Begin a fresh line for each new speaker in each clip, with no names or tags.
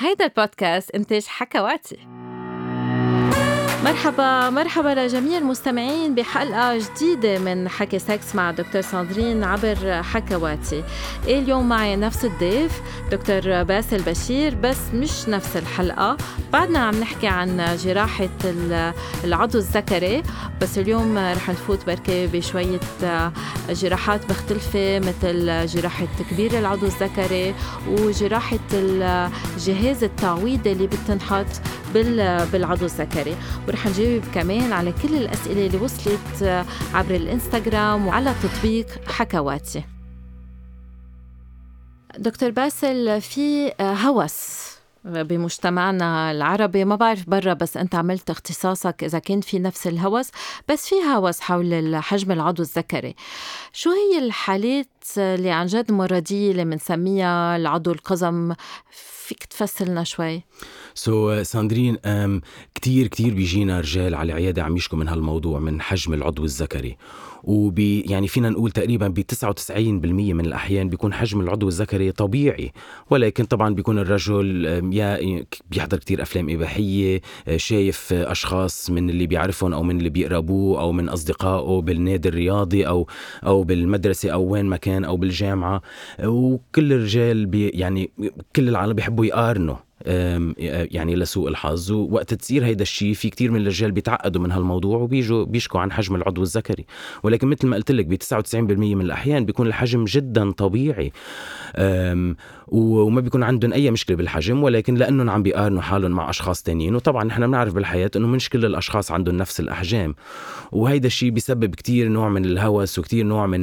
هيدا البودكاست إنتاج حكواتي. مرحبا مرحبا لجميع المستمعين بحلقة جديدة من حكي سكس مع دكتور ساندرين عبر حكواتي. اليوم معي نفس الضيف دكتور باسل بشير بس مش نفس الحلقة. بعدنا عم نحكي عن جراحة العضو الذكري بس اليوم رح نفوت بركي بشوية جراحات مختلفة مثل جراحة تكبير العضو الذكري وجراحة الجهاز التعويضي اللي بتنحط بالعضو الذكري. ورح نجاوب كمان على كل الأسئلة اللي وصلت عبر الإنستغرام وعلى تطبيق حكواتي. دكتور باسل في هوس بمجتمعنا العربي ما بعرف برا بس أنت عملت اختصاصك إذا كان في نفس الهوس بس في هوس حول حجم العضو الذكري. شو هي الحالات اللي عن جد مرضية اللي بنسميها العضو القزم؟ فيك تفصلنا شوي؟
سو so, ساندرين um, كتير كتير بيجينا رجال على العيادة عم يشكوا من هالموضوع من حجم العضو الذكري. وبي يعني فينا نقول تقريبا ب 99% من الأحيان بيكون حجم العضو الذكري طبيعي. ولكن طبعا بيكون الرجل يا بيحضر كتير أفلام إباحية شايف أشخاص من اللي بيعرفهم أو من اللي بيقربوه أو من أصدقائه بالنادي الرياضي أو أو بالمدرسة أو وين ما كان أو بالجامعة. وكل الرجال بي يعني كل العالم بيحبوا يقارنوا. يعني لسوء الحظ. ووقت تصير هيدا الشيء في كتير من الرجال بيتعقدوا من هالموضوع وبيجوا بيشكوا عن حجم العضو الذكري. ولكن مثل ما قلت لك ب 99% من الأحيان بيكون الحجم جدا طبيعي. وما بيكون عندهم أي مشكلة بالحجم ولكن لأنهم عم بيقارنوا حالهم مع أشخاص تانيين. وطبعا نحن بنعرف بالحياة إنه مش كل الأشخاص عندهم نفس الأحجام. وهيدا الشيء بيسبب كتير نوع من الهوس وكتير نوع من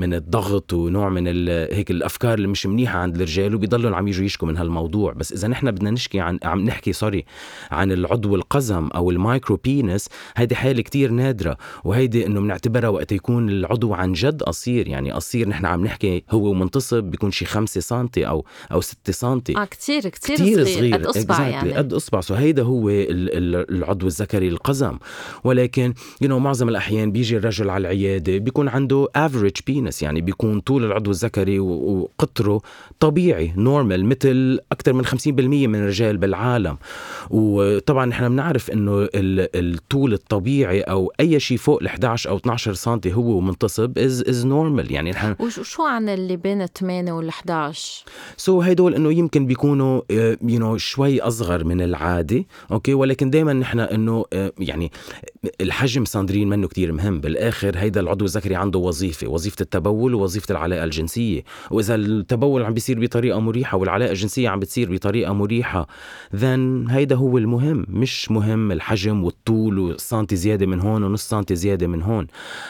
من الضغط ونوع من هيك الأفكار اللي مش منيحة عند الرجال وبيضلوا عم يجوا يشكوا من هالموضوع. بس إذا بدنا نشكي عن عم نحكي sorry عن العضو القزم أو ال micro penis هيدي حالة كتير نادرة وهيدي إنه بنعتبرها وقت يكون العضو عن جد قصير. يعني قصير نحن عم نحكي هو منتصب بيكون شي 5 سم أو أو 6 سم
آه كثير كثير صغير, صغير قد أصبع exactly. يعني.
قد أصبع. so هيدا هو العضو الذكري القزم. ولكن you know, معظم الأحيان بيجي الرجل على العيادة بيكون عنده average penis يعني بيكون طول العضو الذكري وقطره طبيعي normal مثل أكثر من 50% من الرجال بالعالم. وطبعا نحن بنعرف إنه الطول الطبيعي أو أي شيء فوق ال 11 أو 12 سم هو منتصب is is normal يعني نحن
وشو عن اللي بين 8 وال 11
so هدول إنه يمكن بيكونوا you know, شوي أصغر من العادي okay ولكن دائما نحن إنه uh, يعني الحجم ساندرين منه كتير مهم. بالآخر هيدا العضو الذكري عنده وظيفة وظيفة التبول ووظيفه العلاقة الجنسية. وإذا التبول عم بيصير بطريقة مريحة والعلاقة الجنسية عم بتصير بطريقة مريحة then هيدا هو المهم. مش مهم الحجم والطول والسنتي زيادة من هون ونص سنتي زيادة من هون.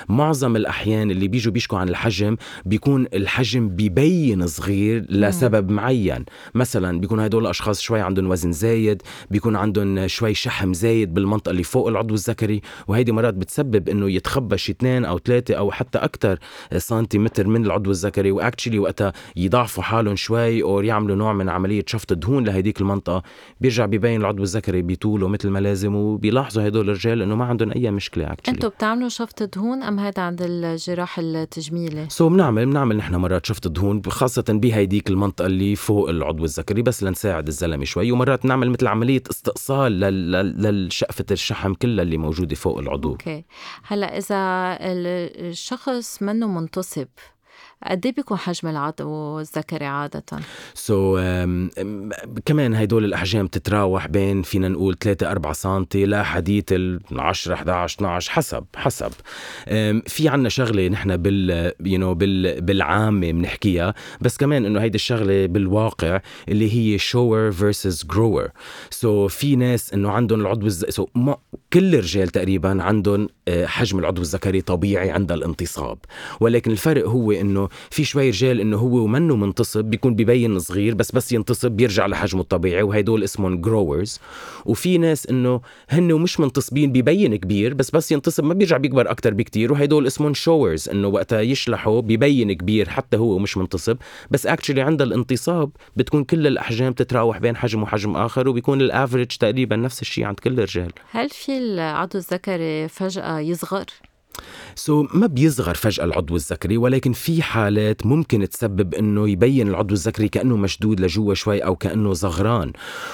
معظم الأحيان اللي بيجوا بيشكوا عن الحجم بيكون الحجم بيبين صغير لسبب معين. مثلا بيكون هدول الأشخاص شوي عندهم وزن زايد بيكون عندهم شوي شحم زايد بالمنطقة اللي فوق العضو الذكري. وهيدي مرات بتسبب إنه يتخبى شي اثنين أو ثلاثة أو حتى أكثر سنتيمتر من العضو الذكري. وأكشلي وقتها يضعفوا حالهم شوي أو يعملوا نوع من عملية شفط دهون لهديك المنطقة. بيرجع ببين العضو الذكري بطوله مثل ما لازم وبيلاحظوا هدول الرجال إنه ما عندهم أي مشكلة اكشلي
أنتم بتعملوا شفط دهون أم هذا عند الجراح التجميلي؟
so بنعمل بنعمل نحن مرات شفط دهون خاصة بهيديك المنطقة اللي فوق العضو الذكري بس لنساعد الزلمة شوي. ومرات نعمل مثل عملية استئصال للشقفه الشحم كلها اللي موجودة فوق العضو.
okay. هلأ إذا الشخص منه منتصب قد إيه بيكون حجم العضو الذكري عادة؟
so, um, كمان هدول الأحجام تتراوح بين فينا نقول 3 4 سم لحديت ال 10 11 12 حسب حسب. um, في عنا شغلة نحن بال you know, بال بالعامة بنحكيها بس كمان إنه هيدي الشغلة بالواقع اللي هي shower versus grower so في ناس إنه عندهم العضو الز... so, ما... كل الرجال تقريبا عندهم آه، حجم العضو الذكري طبيعي عند الانتصاب. ولكن الفرق هو إنه في شوي رجال إنه هو ومنه منتصب بيكون ببين صغير بس بس ينتصب بيرجع لحجمه الطبيعي وهدول اسمهم growers وفي ناس إنه هن ومش منتصبين ببين كبير بس بس ينتصب ما بيرجع بيكبر أكثر بكتير. وهدول اسمهم showers إنه وقتها يشلحوا ببين كبير حتى هو مش منتصب. بس actually عند الانتصاب بتكون كل الأحجام تتراوح بين حجم وحجم آخر وبيكون ال average تقريبا نفس الشيء عند كل الرجال.
هل في العضو الذكري فجأة يصغر؟
so, ما بيصغر فجأة العضو الذكري ولكن في حالات ممكن تسبب إنه يبين العضو الذكري كأنه مشدود لجوا شوي أو كأنه زغران.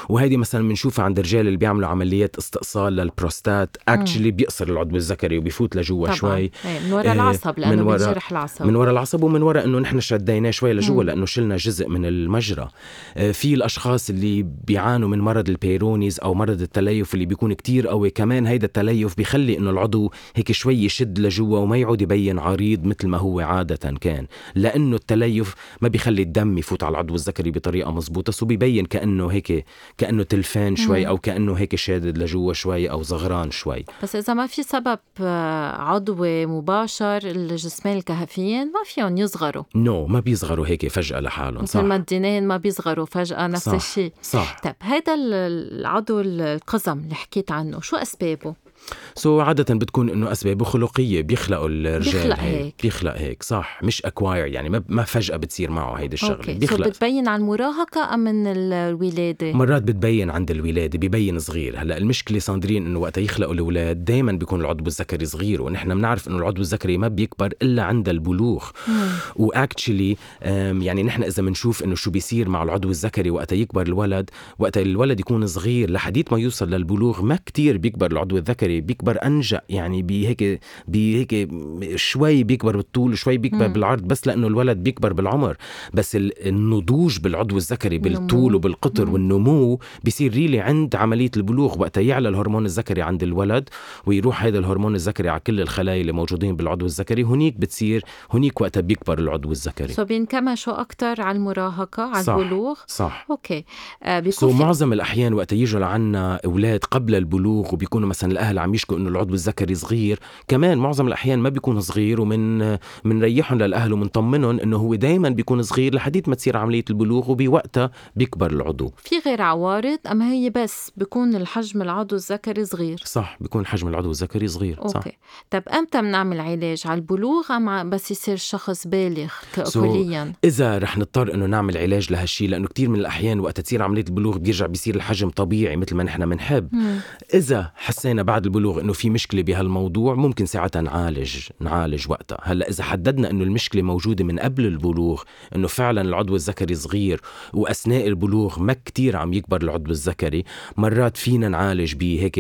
وهذه مثلا بنشوفها عند الرجال اللي بيعملوا عمليات استئصال للبروستات. actually بيقصر العضو الذكري وبيفوت لجوا شوي.
إيه، من وراء العصب لأنه من وراء العصب.
من وراء العصب ومن وراء إنه نحن شديناه شوي لجوا لأنه شلنا جزء من المجرى. آه، في الأشخاص اللي بيعانوا من مرض ال Peyronie's أو مرض التليف اللي بيكون كتير قوي كمان هيدا التليف بيخلي إنه العضو هيك شوي يشد لجوا وما يعود يبين عريض مثل ما هو عادة كان. لأنه التليف ما بيخلي الدم يفوت على العضو الذكري بطريقة مزبوطة so بيبين كأنه هيك كأنه تلفان شوي أو كأنه هيك شادد لجوا شوي أو زغران شوي.
بس إذا ما في سبب آه، عضوي مباشر الجسمين الكهفيين ما فيهم يصغروا.
no, ما بيصغروا هيك فجأة لحالهم
صح مثل ما الدينين ما بيصغروا فجأة نفس
صح.
الشيء
صح.
طيب هذا العضو القزم اللي حكيت عنه شو أسبابه؟
so, عادة بتكون إنه اسبابه خلقية بيخلقوا الرجال
بيخلق هيك.
بيخلق هيك صح. مش acquired يعني ما ما فجأة بتصير معه هيدي الشغلة.
okay.
بيخلق.
so بتبين عن المراهقة أم من الولادة؟
مرات بتبين عند الولادة بيبين صغير. هلأ المشكلة صاندرين إنه وقت يخلقوا الأولاد دائما بيكون العضو الذكري صغير ونحن بنعرف إنه العضو الذكري ما بيكبر إلا عند البلوغ. واكشلي يعني نحن إذا بنشوف إنه شو بيصير مع العضو الذكري وقت يكبر الولد وقت الولد يكون صغير لحديت ما يوصل للبلوغ ما كتير بيكبر العضو الذكري. بيكبر انجأ يعني بهيك بهيك شوي بيكبر بالطول شوي بيكبر
مم.
بالعرض بس لأنه الولد بيكبر بالعمر بس ال- النضوج بالعضو الذكري بالطول. وبالقطر
مم.
والنمو بيصير really عند عملية البلوغ وقتها يعلى الهرمون الذكري عند الولد ويروح هذا الهرمون الذكري على كل الخلايا اللي موجودين بالعضو الذكري هنيك بتصير هنيك وقتها بيكبر العضو الذكري
so بينكمشوا أكتر على المراهقة على
صح.
البلوغ
صح
okay آه بيكون في
معظم الأحيان وقت يجوا لعنا أولاد قبل البلوغ وبيكونوا مثلا الأهل عم يشكوا انه العضو الذكري صغير. كمان معظم الأحيان ما بيكون صغير ومن منريحهم للأهل ومنطمنهم إنه هو دائما بيكون صغير لحديت ما تصير عملية البلوغ وبوقتها بيكبر العضو.
في غير عوارض أم هي بس بيكون الحجم العضو الذكري صغير؟
صح بيكون حجم العضو الذكري صغير صح.
okay. طب إمتى بنعمل علاج؟ على البلوغ أم بس يصير الشخص بالغ ك-
So-
كليا؟
إذا رح نضطر إنه نعمل علاج لهالشيء لأنه كثير من الأحيان وقت تصير عملية البلوغ بيرجع بيصير الحجم طبيعي مثل ما نحن بنحب. إذا حسينا بعد البلوغ إنه في مشكلة بهالموضوع ممكن ساعتها نعالج نعالج وقتها. هلأ إذا حددنا إنه المشكلة موجودة من قبل البلوغ إنه فعلا العضو الذكري صغير وأثناء البلوغ ما كتير عم يكبر العضو الذكري مرات فينا نعالج بهيك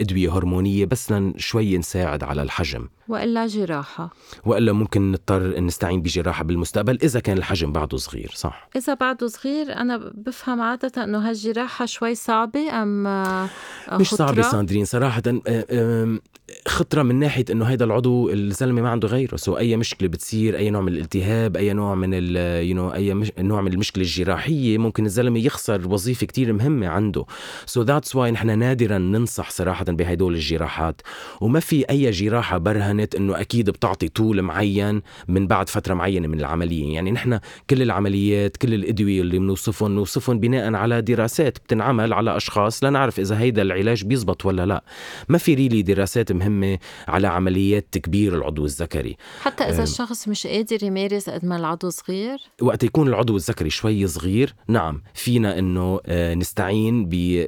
أدوية هرمونية بس شوي نساعد على الحجم.
وإلا جراحة.
وإلا ممكن نضطر نستعين بجراحة بالمستقبل إذا كان الحجم بعده صغير صح؟
إذا بعده صغير أنا بفهم عادة إنه هالجراحة شوي صعبة أم آه،
مش
خطرة؟
ساندرين صراحة آم، خطرة من ناحية إنه هيدا العضو الزلمة ما عنده غيره so أي مشكلة بتصير أي نوع من الالتهاب أي نوع من ال you know, أي مش نوع من المشكلة الجراحية ممكن الزلمة يخسر وظيفة كتير مهمة عنده. so that's why نحن نادرا ننصح صراحة بهدول الجراحات. وما في أي جراحة برهنت إنه أكيد بتعطي طول معين من بعد فترة معينة من العملية. يعني نحن كل العمليات كل الأدوية اللي بنوصفهم بنوصفهم بناء على دراسات بتنعمل على أشخاص لنعرف إذا هيدا العلاج بيزبط ولا لا. ما في ريلي دراسات مهمة على عمليات تكبير العضو الذكري.
حتى
إذا.
الشخص مش قادر يمارس قد ما العضو صغير؟
وقت يكون العضو الذكري شوي صغير نعم فينا إنه آه، نستعين ب-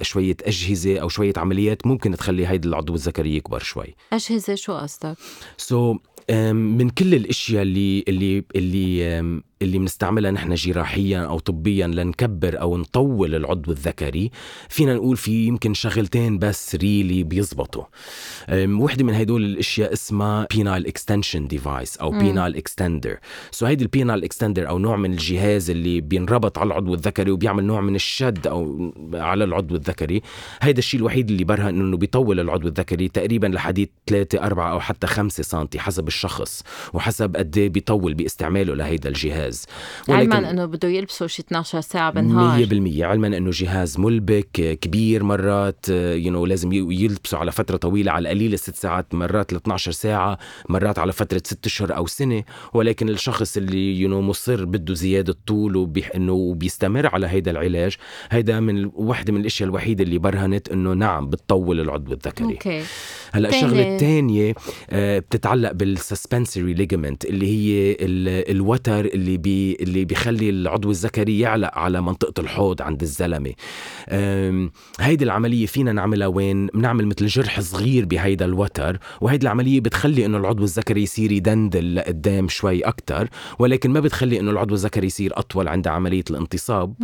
بشوية أجهزة أو شوية عمليات ممكن تخلي هيدا العضو الذكري يكبر شوي.
أجهزة شو قصدك؟
سو so, من كل الأشياء اللي اللي اللي اللي بنستعملها نحن جراحيا أو طبيا لنكبر أو نطول العضو الذكري. فينا نقول في يمكن شغلتين بس really بيزبطوا. وحدة من هدول الأشياء اسمها penile extension device
أو.
penile extender so هيدي ال penile extender أو نوع من الجهاز اللي بينربط على العضو الذكري وبيعمل نوع من الشد أو على العضو الذكري. هيدا الشيء الوحيد اللي برهن إنه بيطول العضو الذكري تقريبا لحديت 3 4 أو حتى 5 سم حسب الشخص. وحسب قد إيه بيطول باستعماله لهيدا الجهاز.
علما إنه بده يلبسوا شي 12 ساعة بالنهار.
100% علما إنه جهاز ملبك كبير مرات you know لازم ي- يلبسوا على فترة طويلة على القليلة ست ساعات مرات ل 12 ساعة مرات على فترة ست أشهر أو سنة. ولكن الشخص اللي you know مصر بده زيادة طول وبي إنه وبيستمر على هيدا العلاج هيدا من واحدة من الأشياء الوحيدة اللي برهنت إنه نعم بتطول العضو الذكري.
okay.
هلأ الشغلة الثانية آه، بتتعلق بال suspensory ligament اللي هي الوتر اللي بي اللي بيخلي العضو الذكري يعلق على منطقة الحوض عند الزلمة. هيدي العملية فينا نعملها وين؟ بنعمل مثل جرح صغير بهيدا الوتر وهيدي العملية بتخلي إنه العضو الذكري يصير يدندل لقدام شوي أكثر ولكن ما بتخلي إنه العضو الذكري يصير أطول عند عملية الانتصاب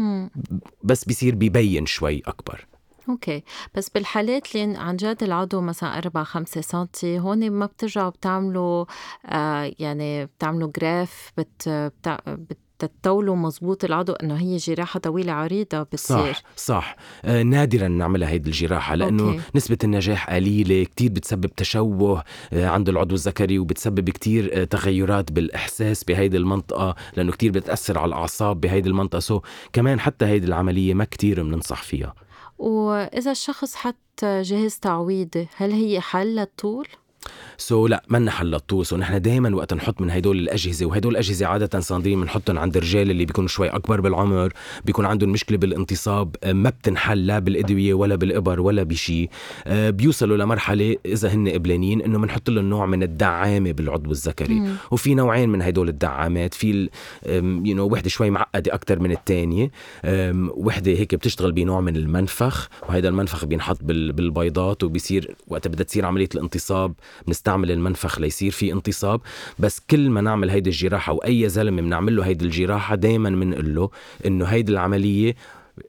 بس بيصير بيبين شوي أكبر.
okay. بس بالحالات اللي عن جد العضو مثلا 4 5 سم هون ما بترجعوا بتعملوا آه يعني بتعملوا graft بت, بتع... بت تطولوا مزبوط العضو إنه هي جراحة طويلة عريضة بتصير.
صح صح. آه نادرا نعملها هيدي الجراحة لأنه okay. نسبة النجاح قليلة كتير بتسبب تشوه آه عند العضو الذكري وبتسبب كتير آه تغيرات بالإحساس بهيدي المنطقة لأنه كتير بتأثر على الأعصاب بهيدي المنطقة. so كمان حتى هيدي العملية ما كتير بننصح فيها.
وإذا الشخص حط جهاز تعويضي هل هي حل للطول؟
so, لا ما حل للطول so نحن دائما وقت نحط من هدول الأجهزة وهدول الأجهزة عادة ساندرين بنحطهم عند الرجال اللي بيكونوا شوي أكبر بالعمر بيكون عندهم مشكلة بالانتصاب آه، ما بتنحل لا بالأدوية ولا بالإبر ولا بشيء آه، بيوصلوا لمرحلة إذا هن قبلانين إنه بنحط لهم نوع من الدعامة بالعضو الذكري. مم. وفي نوعين من هدول الدعامات في you know وحدة شوي معقدة أكثر من الثانية وحدة هيك بتشتغل بنوع من المنفخ وهذا المنفخ بينحط بالبيضات وبيصير وقت بدها تصير عملية الانتصاب بنستعمل المنفخ ليصير في انتصاب بس كل ما نعمل هيدي الجراحة وأي زلمة بنعمل له هيدي الجراحة دائما بنقول له إنه هيدي العملية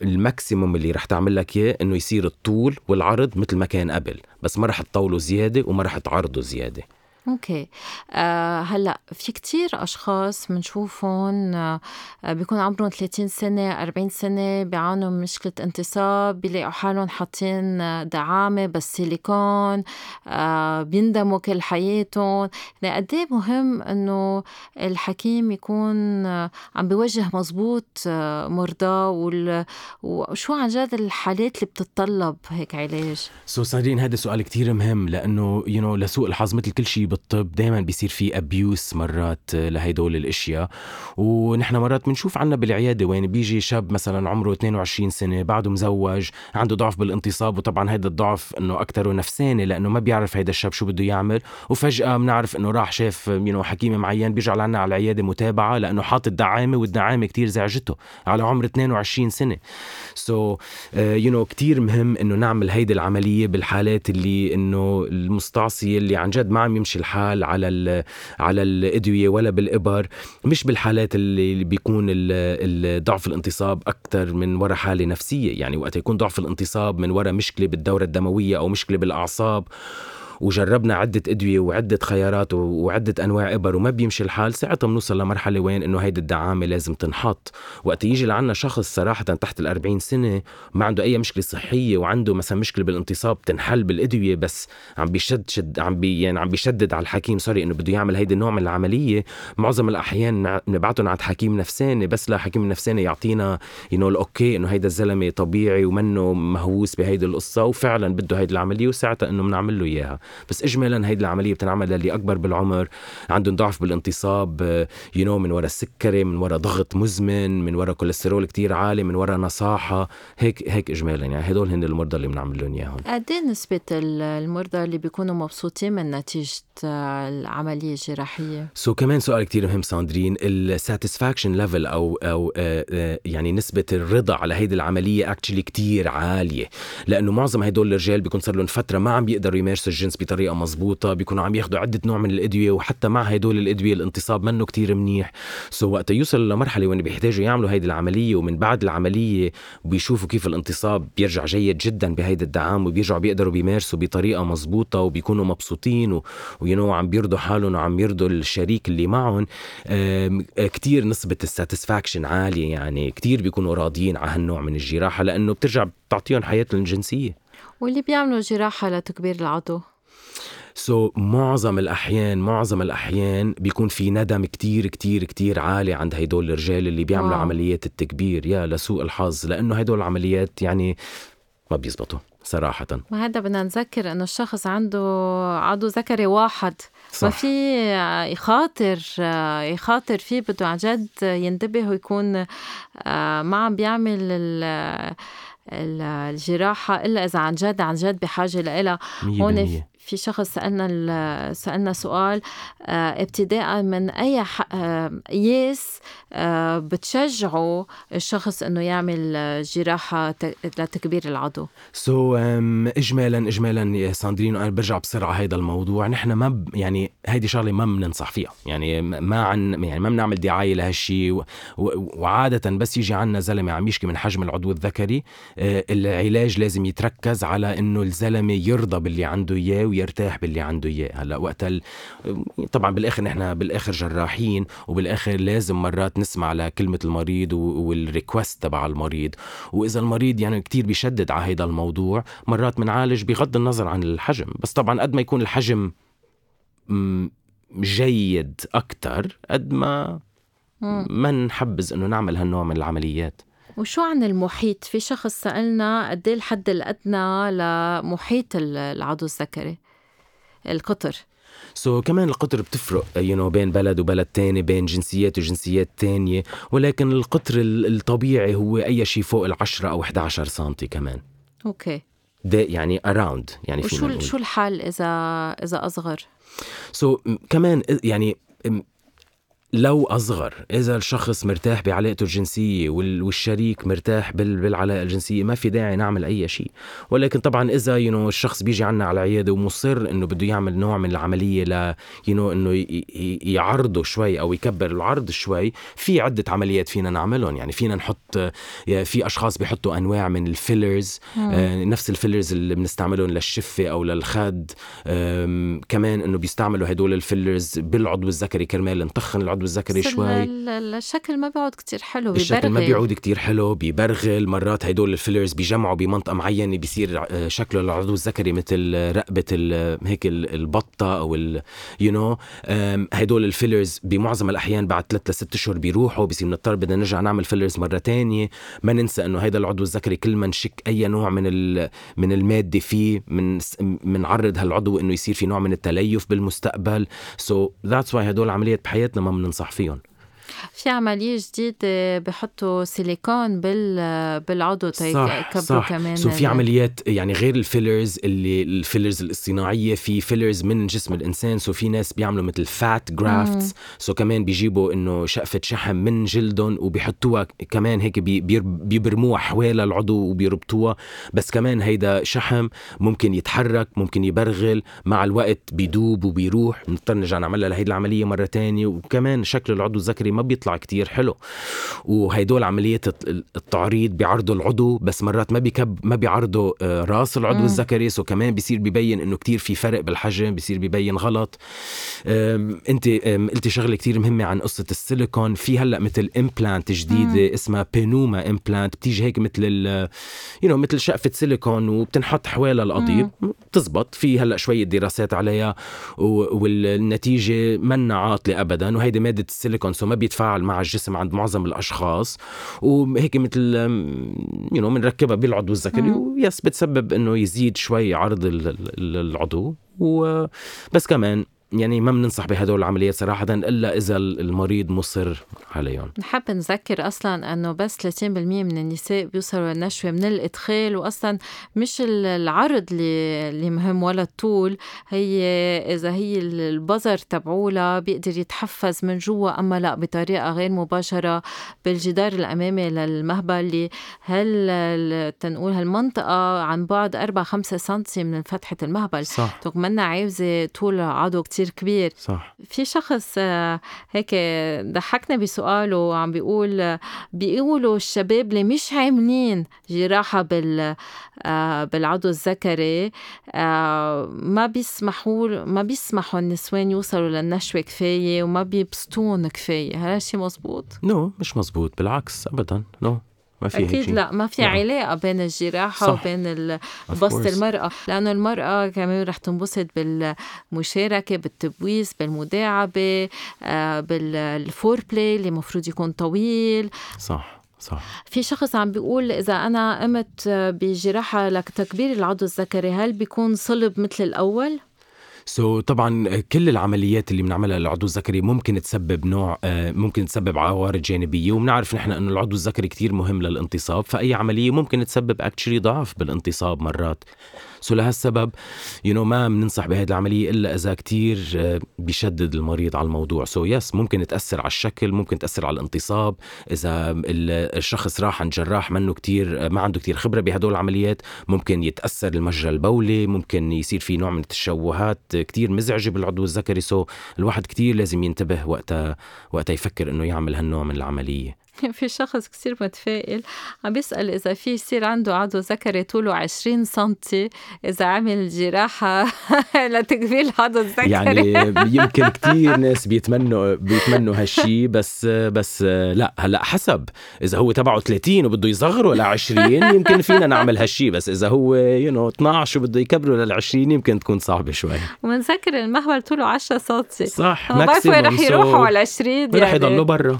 ال maximum اللي رح تعمل لك إياه إنه يصير الطول والعرض مثل ما كان قبل بس ما رح تطوله زيادة وما رح تعرضه زيادة.
okay. آه هلأ في كتير أشخاص بنشوفهم آه بيكون عمرهم 30 سنة 40 سنة بيعانوا من مشكلة انتصاب بيلاقوا حالهم حاطين دعامة بس سيليكون آه بيندموا كل حياتهم. يعني قد إيه مهم إنه الحكيم يكون آه عم بيوجه مزبوط آه مرضاه وشو عن جد الحالات اللي بتتطلب هيك علاج؟
so ساندرين هذا سؤال كتير مهم لأنه you know, لسوء الحظ مثل كل شيء بالطب دائما بيصير في abuse مرات لهدول الأشياء. ونحن مرات بنشوف عنا بالعيادة وين بيجي شاب مثلا عمره 22 سنة بعده مزوج عنده ضعف بالانتصاب وطبعا هذا الضعف إنه أكثر نفساني لأنه ما بيعرف هذا الشاب شو بده يعمل. وفجأة بنعرف إنه راح شاف يو حكيم معين بيرجع لعنا على العيادة متابعة لأنه حاطط دعامة والدعامة كتير زعجته على عمر 22 سنة. so you know كثير مهم إنه نعمل هيدي العملية بالحالات اللي إنه المستعصية اللي عن جد ما عم يمشي. الحال على على الأدوية ولا بالإبر مش بالحالات اللي بيكون ضعف الانتصاب أكثر من وراء حالة نفسية. يعني وقت يكون ضعف الانتصاب من وراء مشكلة بالدورة الدموية أو مشكلة بالأعصاب وجربنا عدة أدوية وعدة خيارات وعدة أنواع إبر وما بيمشي الحال. ساعتها بنوصل لمرحلة وين إنه هيدي الدعامة لازم تنحط. وقت يجي لعنا شخص صراحة تحت ال سنة ما عنده أي مشكلة صحية وعنده مثلا مشكلة بالانتصاب تنحل بالأدوية بس عم بيشد شد عم بي يعني عم بيشدد على الحكيم سوري إنه بده يعمل هيدي النوع من العملية. معظم الأحيان بنبعتهم عند حكيم نفساني بس لحكيم نفساني يعطينا you know ال okay إنه هيدا الزلمة طبيعي ومنه مهووس بهيدي القصة وفعلا بده هيدي العملية وساعتها إنه بنعمل له إياها. بس اجمالا هيدي العملية بتنعمل للي أكبر بالعمر. عندهم ضعف بالانتصاب you know من وراء السكري من وراء ضغط مزمن من وراء كوليسترول كتير عالي من وراء نصاحة. هيك هيك اجمالا. يعني هدول هن المرضى اللي بنعمل لهم إياهم.
قد إيه نسبة المرضى اللي بيكونوا مبسوطين من نتيجة العملية
الجراحية؟ so, كمان سؤال كتير مهم ساندرين. ال satisfaction level أو أو آه، آه، يعني نسبة الرضا على هيدي العملية actually كتير عالية. لأنه معظم هدول الرجال بيكون صار لهم فترة ما عم بيقدروا يمارسوا الجنس بطريقة مزبوطة بيكونوا عم ياخذوا عدة نوع من الأدوية وحتى مع هدول الأدوية الانتصاب منه كتير منيح. so وقت يوصل لمرحلة وين بيحتاجوا يعملوا هيدي العملية ومن بعد العملية بيشوفوا كيف الانتصاب بيرجع جيد جدا بهيدا الدعام وبيرجعوا بيقدروا بيمارسوا بطريقة مزبوطة وبيكونوا مبسوطين وإنه عم بيرضوا حالهم وعم يرضوا الشريك اللي معهم. كتير نسبة ال satisfaction عالية يعني كتير بيكونوا راضيين على هالنوع من الجراحة لأنه بترجع بتعطيهم حياتهم الجنسية.
واللي بيعملوا جراحة لتكبير العضو.
so, معظم الاحيان معظم الأحيان بيكون في ندم كتير كتير كتير عالي عند هدول الرجال اللي بيعملوا wow. عمليات التكبير. يا لسوء الحظ. لأنه هدول العمليات يعني ما بيزبطوا صراحة.
ما هذا بدنا نذكر إنه الشخص عنده عضو ذكري واحد. صح. ما في يخاطر يخاطر فيه بده عن جد ينتبه ويكون آه، ما عم بيعمل الجراحة إلا إذا عن جد عن جد بحاجة لإلها. هون في شخص سألنا سألنا سؤال آه، ابتداء من أي آه، ياس آه، بتشجعوا الشخص إنه يعمل جراحة لتكبير العضو؟
so, اجمالا اجمالا يا ساندرين أنا برجع بسرعة هيدا الموضوع. نحن ما ب... يعني هيدي شغلة ما بننصح فيها. يعني ما عن يعني ما بنعمل دعاية لهالشيء و... و... وعاده بس يجي عنا زلمة عم يشكي من حجم العضو الذكري العلاج لازم يتركز على إنه الزلمة يرضى باللي عنده إياه ويرتاح باللي عنده إياه. هلأ وقت ال... طبعا بالآخر نحن بالآخر جراحين وبالآخر لازم مرات نسمع لكلمة المريض وال request تبع المريض. وإذا المريض يعني كتير بيشدد على هذا الموضوع مرات بنعالج بغض النظر عن الحجم. بس طبعا قد ما يكون الحجم جيد أكثر قد ما ما نحبذ إنه نعمل هالنوع من العمليات.
وشو عن المحيط؟ في شخص سألنا قد إيه الحد الأدنى لمحيط العضو الذكري القطر.
so, كمان القطر بتفرق you know, بين بلد وبلد تاني بين جنسيات وجنسيات تانية ولكن القطر الطبيعي هو أي شيء فوق العشرة أو 11 سنتي كمان.
Okay.
ده يعني around يعني
وشو شو الحال اذا إذا
أصغر؟ so, كمان يعني لو أصغر إذا الشخص مرتاح بعلاقته الجنسية والشريك مرتاح بالعلاقة الجنسية ما في داعي نعمل أي شيء. ولكن طبعا إذا you know, الشخص بيجي عنا على العيادة ومصر إنه بده يعمل نوع من العملية ل you know, إنه يعرضه شوي أو يكبر العرض شوي في عدة عمليات فينا نعملهم. يعني فينا نحط في أشخاص بيحطوا أنواع من ال fillers آه نفس ال fillers اللي بنستعملهم للشفة أو للخد كمان إنه بيستعملوا هدول ال fillers بالعضو الذكري كرمال نطخن العضو العضو الذكري شوي.
الشكل ما بيعود كتير حلو
بيبرغل الشكل ما بيعود كتير حلو بيبرغل مرات هدول ال fillers بيجمعوا بمنطقة معينة بيصير آه، شكله العضو الذكري مثل رقبة هيك البطة أو you know هدول ال fillers بمعظم الأحيان بعد ثلاث لست أشهر بيروحوا بصير بنضطر بدنا نرجع نعمل fillers مرة تانية. ما ننسى إنه هيدا العضو الذكري كل ما نشك أي نوع من من المادة فيه من بنعرض هالعضو إنه يصير في نوع من التليف بالمستقبل. so that's why هدول العمليات بحياتنا ما ننصح فيهم
في عملية جديدة بحطوا سيليكون بال بالعضو
تيكبروا كمان so في عمليات يعني غير ال fillers اللي ال fillers الصناعية في fillers من جسم الإنسان so في ناس بيعملوا مثل fat grafts so كمان بيجيبوا إنه شقفة شحم من جلدهم وبيحطوها كمان هيك بيبرموها حوالي العضو وبيربطوها. بس كمان هيدا شحم ممكن يتحرك ممكن يبرغل مع الوقت بيدوب وبيروح. بنضطر نرجع نعملها لهي العملية مرة تانية. وكمان شكل العضو الذكري ما بيطلع كتير حلو. وهيدول عمليات التعريض بيعرضوا العضو بس مرات ما بيكب ما بيعرضوا آه، رأس العضو الذكري so كمان بيصير ببين إنه كتير في فرق بالحجم بيصير ببين غلط. انت قلتي شغلة كتير مهمة عن قصة السيليكون. في هلأ مثل implant جديدة. اسمها Penuma implant بتيجي هيك مثل you know مثل شقفة سيليكون وبتنحط حوالي القضيب بتزبط. في هلأ شوية دراسات عليها والنتيجة منا عاطله ابدا وهيدي مادة السيليكون so ما بيتفاعل مع الجسم عند معظم الأشخاص وهيك مثل يو نو بنركبها بالعضو الذكري ويس بتسبب إنه يزيد شوي عرض العضو وبس كمان يعني ما بننصح بهدول العمليات صراحة إلا إذا المريض مصر عليهم.
نحب نذكر أصلا أنه بس 30% من النساء بيوصلوا للنشوة من الإدخال وأصلا مش العرض اللي, اللي مهم ولا الطول هي إذا هي البظر تبعولها بيقدر يتحفز من جوا أما لا بطريقة غير مباشرة بالجدار الأمامي للمهبل اللي هل تنقول هالمنطقة عن بعد 4 5 سنتي من فتحة المهبل.
صح.
منا عاوزة طول عضو كتير كتير كبير
صح
في شخص آه، هيك ضحكنا بسؤاله عم بيقول بيقولوا الشباب اللي مش عاملين جراحة بال آه، بالعضو الذكري آه، ما بيسمحوا ما بيسمحوا النسوان يوصلوا للنشوة كفاية وما بيبسطون كفاية هذا الشيء مزبوط؟
no, مش مزبوط بالعكس ابدا no.
ما في أكيد هيك لا ما في نعم. علاقة بين الجراحه صح. وبين بسط المرأة لأنه المرأة كمان رح تنبسط بالمشاركة بالتبويس بالمداعبة آه، بال foreplay اللي المفروض يكون طويل.
صح صح.
في شخص عم بيقول إذا أنا قمت بجراحة لتكبير العضو الذكري هل بيكون صلب مثل
الأول؟ so, طبعا كل العمليات اللي بنعملها للعضو الذكري ممكن تسبب نوع آه، ممكن تسبب عوارض جانبية وبنعرف نحن إنه العضو الذكري كتير مهم للانتصاب فأي عملية ممكن تسبب actually ضعف بالانتصاب مرات. so لهالسبب you know ما بننصح بهذه العملية إلا إذا كتير آه، بيشدد المريض على الموضوع. so yes ممكن تأثر على الشكل ممكن تأثر على الانتصاب. إذا الشخص راح عند جراح منه كتير آه، ما عنده كتير خبرة بهدول العمليات ممكن يتأثر المجرى البولي ممكن يصير في نوع من التشوهات كتير مزعجة بالعضو الذكري. so الواحد كتير لازم ينتبه وقتها وقتها يفكر إنه يعمل هالنوع من العملية.
في شخص كثير متفائل عم بيسأل إذا في يصير عنده عضو ذكري طوله 20 سنتي إذا عمل جراحة لتكميل عضو الذكري.
يعني يمكن كثير ناس بيتمنوا بيتمنوا هالشيء بس بس لا هلأ حسب. إذا هو تبعه 30 وبده يصغره ل 20 يمكن فينا نعمل هالشيء بس إذا هو يو نو 12 وبده يكبره لل 20 يمكن تكون صعبة شوي.
ومنذكر المهبل طوله 10 سنتي.
صح
ما بعرف وين رح يروحوا على 20 يعني.
رح يضلوا برا.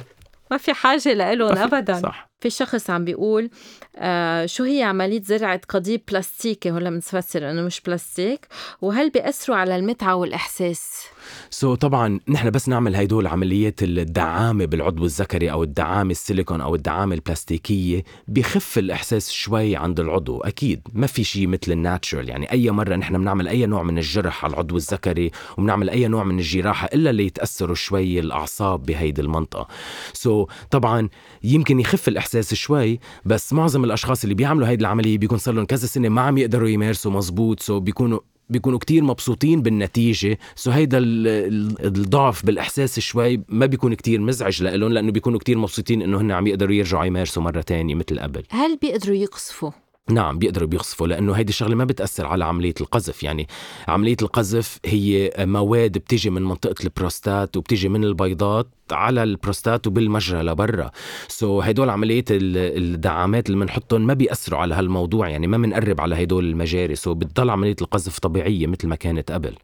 ما في حاجة لإلهم أبدا.
صح.
في شخص عم بيقول آه شو هي عملية زرعة قضيب بلاستيكي؟ هلا بنفسر إنه مش بلاستيك. وهل بيأثروا على المتعة والإحساس؟
سو so, طبعا نحن بس نعمل هيدول عمليات الدعامة بالعضو الذكري أو الدعامة السيليكون أو الدعامة البلاستيكية بخف الإحساس شوي عند العضو أكيد ما في شيء مثل الناتشرال. يعني أي مرة نحن بنعمل أي نوع من الجرح على العضو الذكري وبنعمل أي نوع من الجراحة إلا اللي يتأثروا شوي الأعصاب بهيدي المنطقة. so, طبعا يمكن يخف الاحساس شوي بس معظم الأشخاص اللي بيعملوا هيدي العملية بيكون صار لهم كذا سنة ما عم يقدروا يمارسوا مزبوط so بيكونوا بيكونوا كتير مبسوطين بالنتيجة so هيدا الضعف بالإحساس شوي ما بيكون كتير مزعج لهم لأنه بيكونوا كتير مبسوطين إنه هن عم يقدروا يرجعوا يمارسوا مرة تانية مثل قبل
هل بيقدروا يقذفوا؟
نعم بيقدروا بيقذفوا لأنه هيدي الشغلة ما بتأثر على عملية القذف. يعني عملية القذف هي مواد بتيجي من منطقة البروستات وبتيجي من البيضات على البروستات وبالمجرى لبرا. so, هدول عملية الدعامات اللي بنحطهم ما بيأثروا على هالموضوع. يعني ما بنقرب على هدول المجاري. so, بتضل عملية القذف طبيعية مثل ما كانت قبل.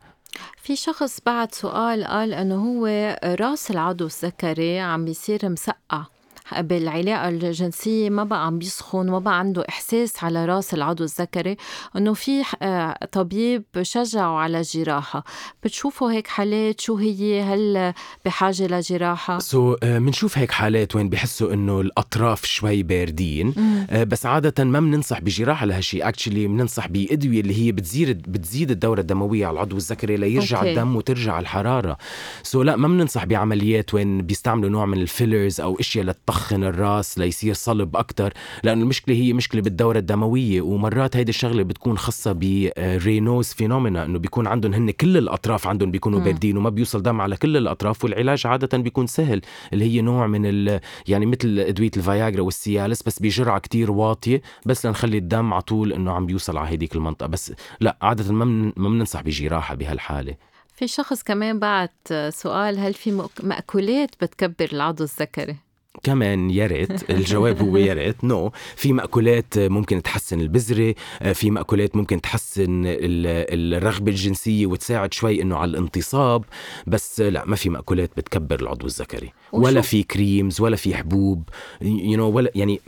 في شخص بعد سؤال قال إنه هو راس العضو الذكري عم بيصير مسقع. بالعلاقة الجنسية ما بقى عم بيسخن ما بقى عنده إحساس على رأس العضو الذكري إنه في آه، طبيب شجعه على جراحة. بتشوفوا هيك حالات؟ شو هي؟ هل بحاجة لجراحة؟
so, بنشوف uh, هيك حالات وين بحسوا إنه الأطراف شوي باردين. uh, بس عادة ما بننصح بجراحة لهالشيء actually بننصح بأدوية اللي هي بتزيد بتزيد الدورة الدموية على العضو الذكري ليرجع okay. الدم وترجع الحرارة. so, لا ما بننصح بعمليات وين بيستعملوا نوع من ال fillers أو أشياء للطخ يطخن الراس ليصير صلب أكتر لأنه المشكلة هي مشكلة بالدورة الدموية ومرات هيدي الشغلة بتكون خاصة ب Raynaud's phenomena إنه بيكون عندهم هن كل الأطراف عندهم بيكونوا باردين وما بيوصل دم على كل الأطراف والعلاج عادة بيكون سهل اللي هي نوع من ال يعني مثل أدوية الفياجرا وال Cialis بس بجرعة كتير واطية بس لنخلي الدم على طول إنه عم بيوصل على هيديك المنطقة بس لا عادة ما بننصح بجراحة بهالحالة
في شخص كمان بعت سؤال هل في مأكولات بتكبر العضو الذكري؟
كمان يا ريت الجواب هو يا ريت no. في مأكولات ممكن تحسن البذرة في مأكولات ممكن تحسن الرغبة الجنسية وتساعد شوي إنه على الانتصاب بس لا ما في مأكولات بتكبر العضو الذكري ولا في creams ولا في حبوب you know, ولا يعني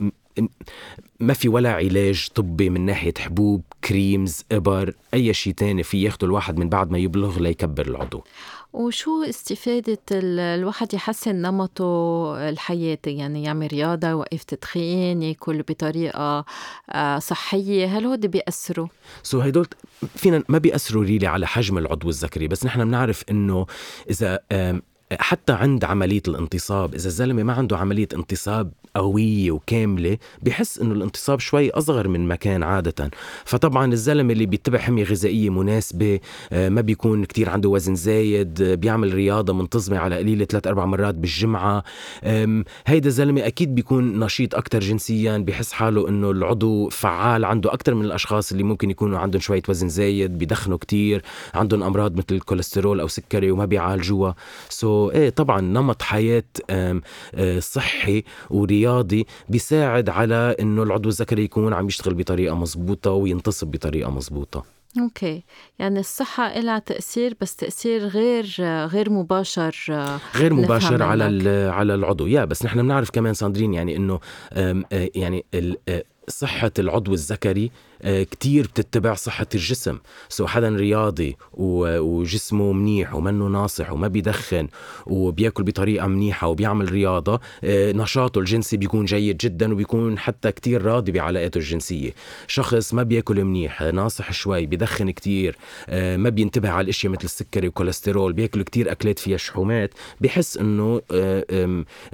ما في ولا علاج طبي من ناحية حبوب creams إبر أي شيء تاني في ياخده الواحد من بعد ما يبلغ ليكبر العضو.
وشو استفادة الواحد يحسن نمطه الحياتي يعني يعمل رياضة يوقف تدخين ياكل بطريقة آه، صحية. هل هود بيأثروا؟
so هدول فينا ما بيأثروا really على حجم العضو الذكري بس نحن بنعرف إنه إذا حتى عند عملية الانتصاب إذا الزلمة ما عنده عملية انتصاب قوية وكاملة بحس إنه الانتصاب شوي أصغر من ما كان عادة. فطبعا الزلمة اللي بيتبع حمية غذائية مناسبة آه، ما بيكون كتير عنده وزن زايد آه، بيعمل رياضة منتظمة على قليلة ثلاث أربع مرات بالجمعة. هيدا الزلمة أكيد بيكون نشيط أكتر جنسيا بحس حاله إنه العضو فعال عنده أكتر من الأشخاص اللي ممكن يكونوا عندهم شوية وزن زايد بيدخنوا كتير عندهم أمراض مثل الكوليسترول أو سكري وما بيعالجوها. so إيه طبعا نمط حياة آه، صحي ورياضي بيساعد على إنه العضو الذكري يكون عم يشتغل بطريقة مزبوطه وينتصب بطريقة مزبوطه
okay. يعني الصحة لها تأثير بس تأثير غير غير مباشر
غير مباشر على على العضو. yeah بس نحن بنعرف كمان ساندرين يعني إنه آه، يعني صحة العضو الذكري آه، كتير بتتبع صحة الجسم so حدا رياضي وجسمه منيح ومنه ناصح وما بيدخن وبياكل بطريقة منيحة وبيعمل رياضة آه، نشاطه الجنسي بيكون جيد جدا وبيكون حتى كتير راضي بعلاقاته الجنسية. شخص ما بياكل منيح ناصح شوي بدخن كتير آه، ما بينتبه على الإشياء مثل السكري والكوليسترول بياكل كتير أكلات فيها شحومات بحس إنه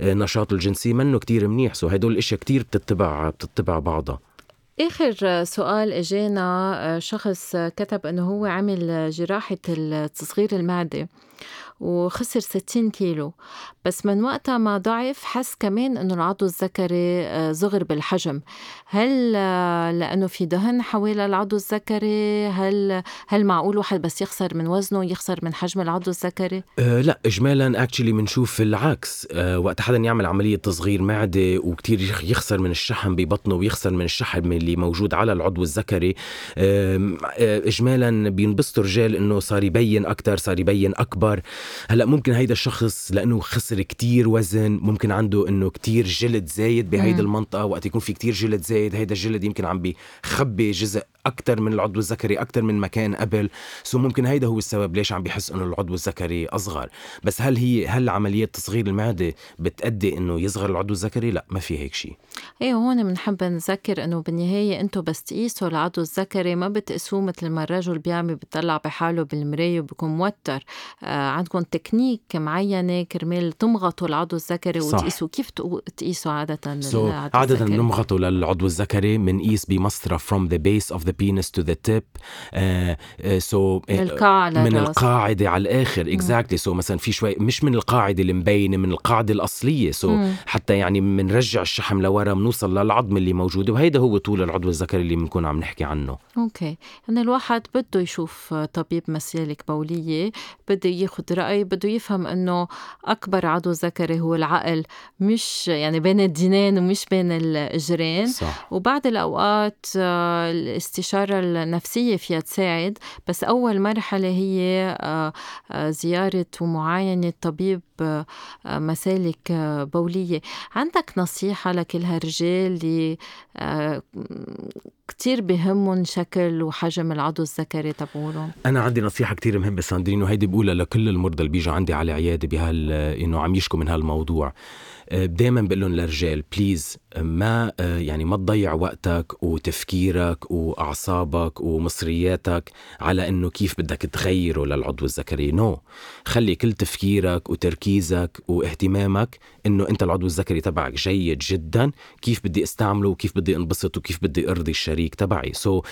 نشاطه الجنسي منه كتير منيح. so هدول الإشياء كتير بتتبع بتتبع بعضها.
آخر سؤال إجانا آه، شخص كتب إنه هو عمل جراحة تصغير المعدة. وخسر 60 كيلو. بس من وقتها ما ضعف حس كمان إنه العضو الذكري آه، صغر بالحجم. هل آه، لأنه في دهن حوالين العضو الذكري؟ هل هل معقول واحد بس يخسر من وزنه يخسر من حجم العضو الذكري؟
أه لا اجمالا اكشلي بنشوف العكس. أه وقت حدا يعمل عملية تصغير معدة وكتير يخسر من الشحم ببطنه ويخسر من الشحم اللي موجود على العضو الذكري أه اجمالا بينبسطوا الرجال إنه صار يبين أكثر صار يبين أكبر. هلا ممكن هيدا الشخص لأنه خسر كتير وزن ممكن عنده إنه كتير جلد زايد بهيدي المنطقة وقت يكون في كتير جلد زايد هيدا الجلد يمكن عم بيخبي جزء أكثر من العضو الذكري أكثر من ما كان قبل. so ممكن هيدا هو السبب ليش عم بيحس إنه العضو الذكري أصغر. بس هل هي هل عملية تصغير المعدة بتأدي إنه يصغر العضو الذكري؟ لا ما في هيك شيء.
إيه هون بنحب نذكر إنه بالنهاية أنتم بس تقيسوا العضو الذكري ما بتقيسوه مثل ما الرجل بيعمل بيطلع بحاله بالمراية وبكون موتر. آه عندكم تكنيك معينة كرمال تمغطوا العضو الذكري وتقيسوا كيف تقيسوا عادة
so عادة بنمغطوا للعضو الذكري بنقيس بمسطرة from the base of the penis to the tip. uh, uh, so
من القاعدة
من القاعدة على الآخر. exactly. so مثلا في شوي مش من القاعدة اللي مبينه من القاعدة الأصلية. so حتى يعني بنرجع الشحم لورا بنوصل للعظم اللي موجوده وهيدا هو طول العضو الذكري اللي بنكون عم نحكي عنه.
okay. يعني الواحد بده يشوف طبيب مسالك بولية بده ياخذ رأي بده يفهم إنه أكبر عضو ذكري هو العقل مش يعني بين الدينين ومش بين الإجرين
صح.
وبعد الأوقات آه، الاستشارة النفسية فيها تساعد بس أول مرحلة هي آه، آه، زيارة ومعاينة طبيب مسالك بولية عندك نصيحة لكل هالرجال اللي كتير بهمهم شكل وحجم العضو الذكري تبعولهم.
أنا عندي نصيحة كتير مهمة ساندرين وهيدي بقولها لكل المرضى اللي بيجوا عندي على عيادة بهال إنه عم يشكوا من هالموضوع. دائما بقول لهم للرجال بليز ما يعني ما تضيع وقتك وتفكيرك وأعصابك ومصرياتك على إنه كيف بدك تغيره للعضو الذكري. no. خلي كل تفكيرك وتركيزك واهتمامك إنه أنت العضو الذكري تبعك جيد جدا كيف بدي أستعمله وكيف بدي أنبسط وكيف بدي أرضي الشريك تبعي. so,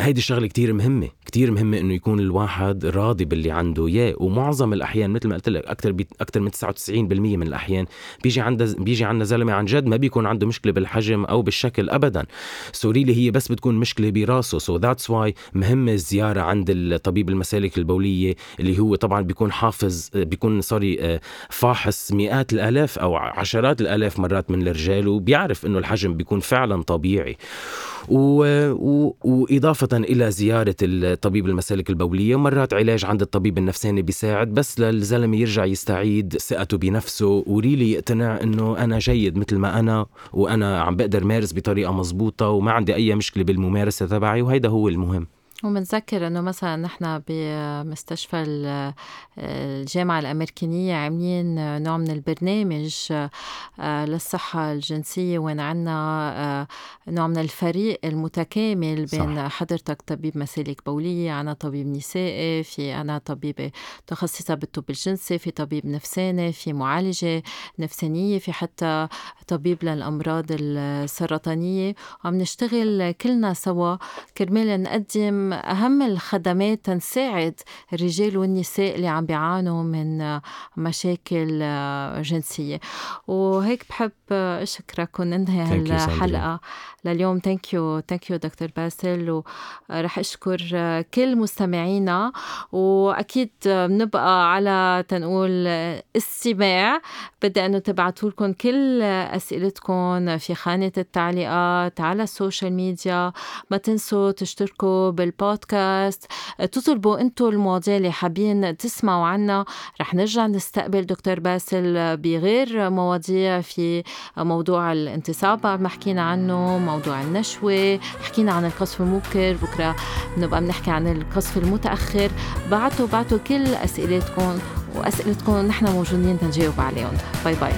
هيدي الشغلة كتير مهمة. كتير مهمة إنه يكون الواحد راضي باللي عنده. اياه ومعظم الأحيان مثل ما قلت لك أكثر أكثر من 99% من الأحيان بيجي عند بيجي عندنا زلمة عن جد ما بيكون عنده مشكلة بالحجم أو بالشكل ابدا. so really هي بس بتكون مشكلة براسه. so that's why مهمة الزيارة عند الطبيب المسالك البولية اللي هو طبعا بيكون حافظ بيكون sorry آه، فاحص مئات الآلاف أو عشرات الآلاف مرات من الرجال وبيعرف إنه الحجم بيكون فعلا طبيعي. و... و... وإضافة إلى زيارة الطبيب المسالك البولية مرات علاج عند الطبيب النفساني بيساعد بس للزلمة يرجع يستعيد ثقته بنفسه. و really يقتنع إنه أنا جيد مثل ما أنا وأنا عم بقدر مارس بطريقة مزبوطة وما عندي أي مشكلة بالممارسة تبعي وهيدا هو المهم.
ومنذكر إنه مثلا نحن بمستشفى الجامعة الأمريكية عاملين نوع من البرنامج آه، للصحة الجنسية وين عنا آه، نوع من الفريق المتكامل بين صح. حضرتك طبيب مسالك بولية عنا طبيب نسائي في أنا طبيبة متخصصة بالطب الجنسي في طبيب نفساني في معالجة نفسانية في حتى طبيب للأمراض السرطانية وعم نشتغل كلنا سوا كرمال نقدم أهم الخدمات تنساعد الرجال والنساء اللي عم بيعانوا من مشاكل جنسية. وهيك بحب أشكرك وننهي هالحلقة لليوم. thank you thank you دكتور باسل. ورح أشكر كل مستمعينا. وأكيد بنبقى على تنقول استماع. بدي أنه تبعتوا لكم كل أسئلتكم في خانة التعليقات على ال social media ما تنسوا تشتركوا بال البودكاست. تطلبوا أنتم المواضيع اللي حابين تسمعوا عنها رح نرجع نستقبل دكتور باسل بغير مواضيع في موضوع الانتصاب. ما حكينا عنه موضوع النشوة حكينا عن القذف المبكر بكرة نبقى بنحكي عن القذف المتأخر. بعتوا بعتوا كل أسئلتكم وأسئلتكم نحن موجودين تنجاوب عليهم. باي باي.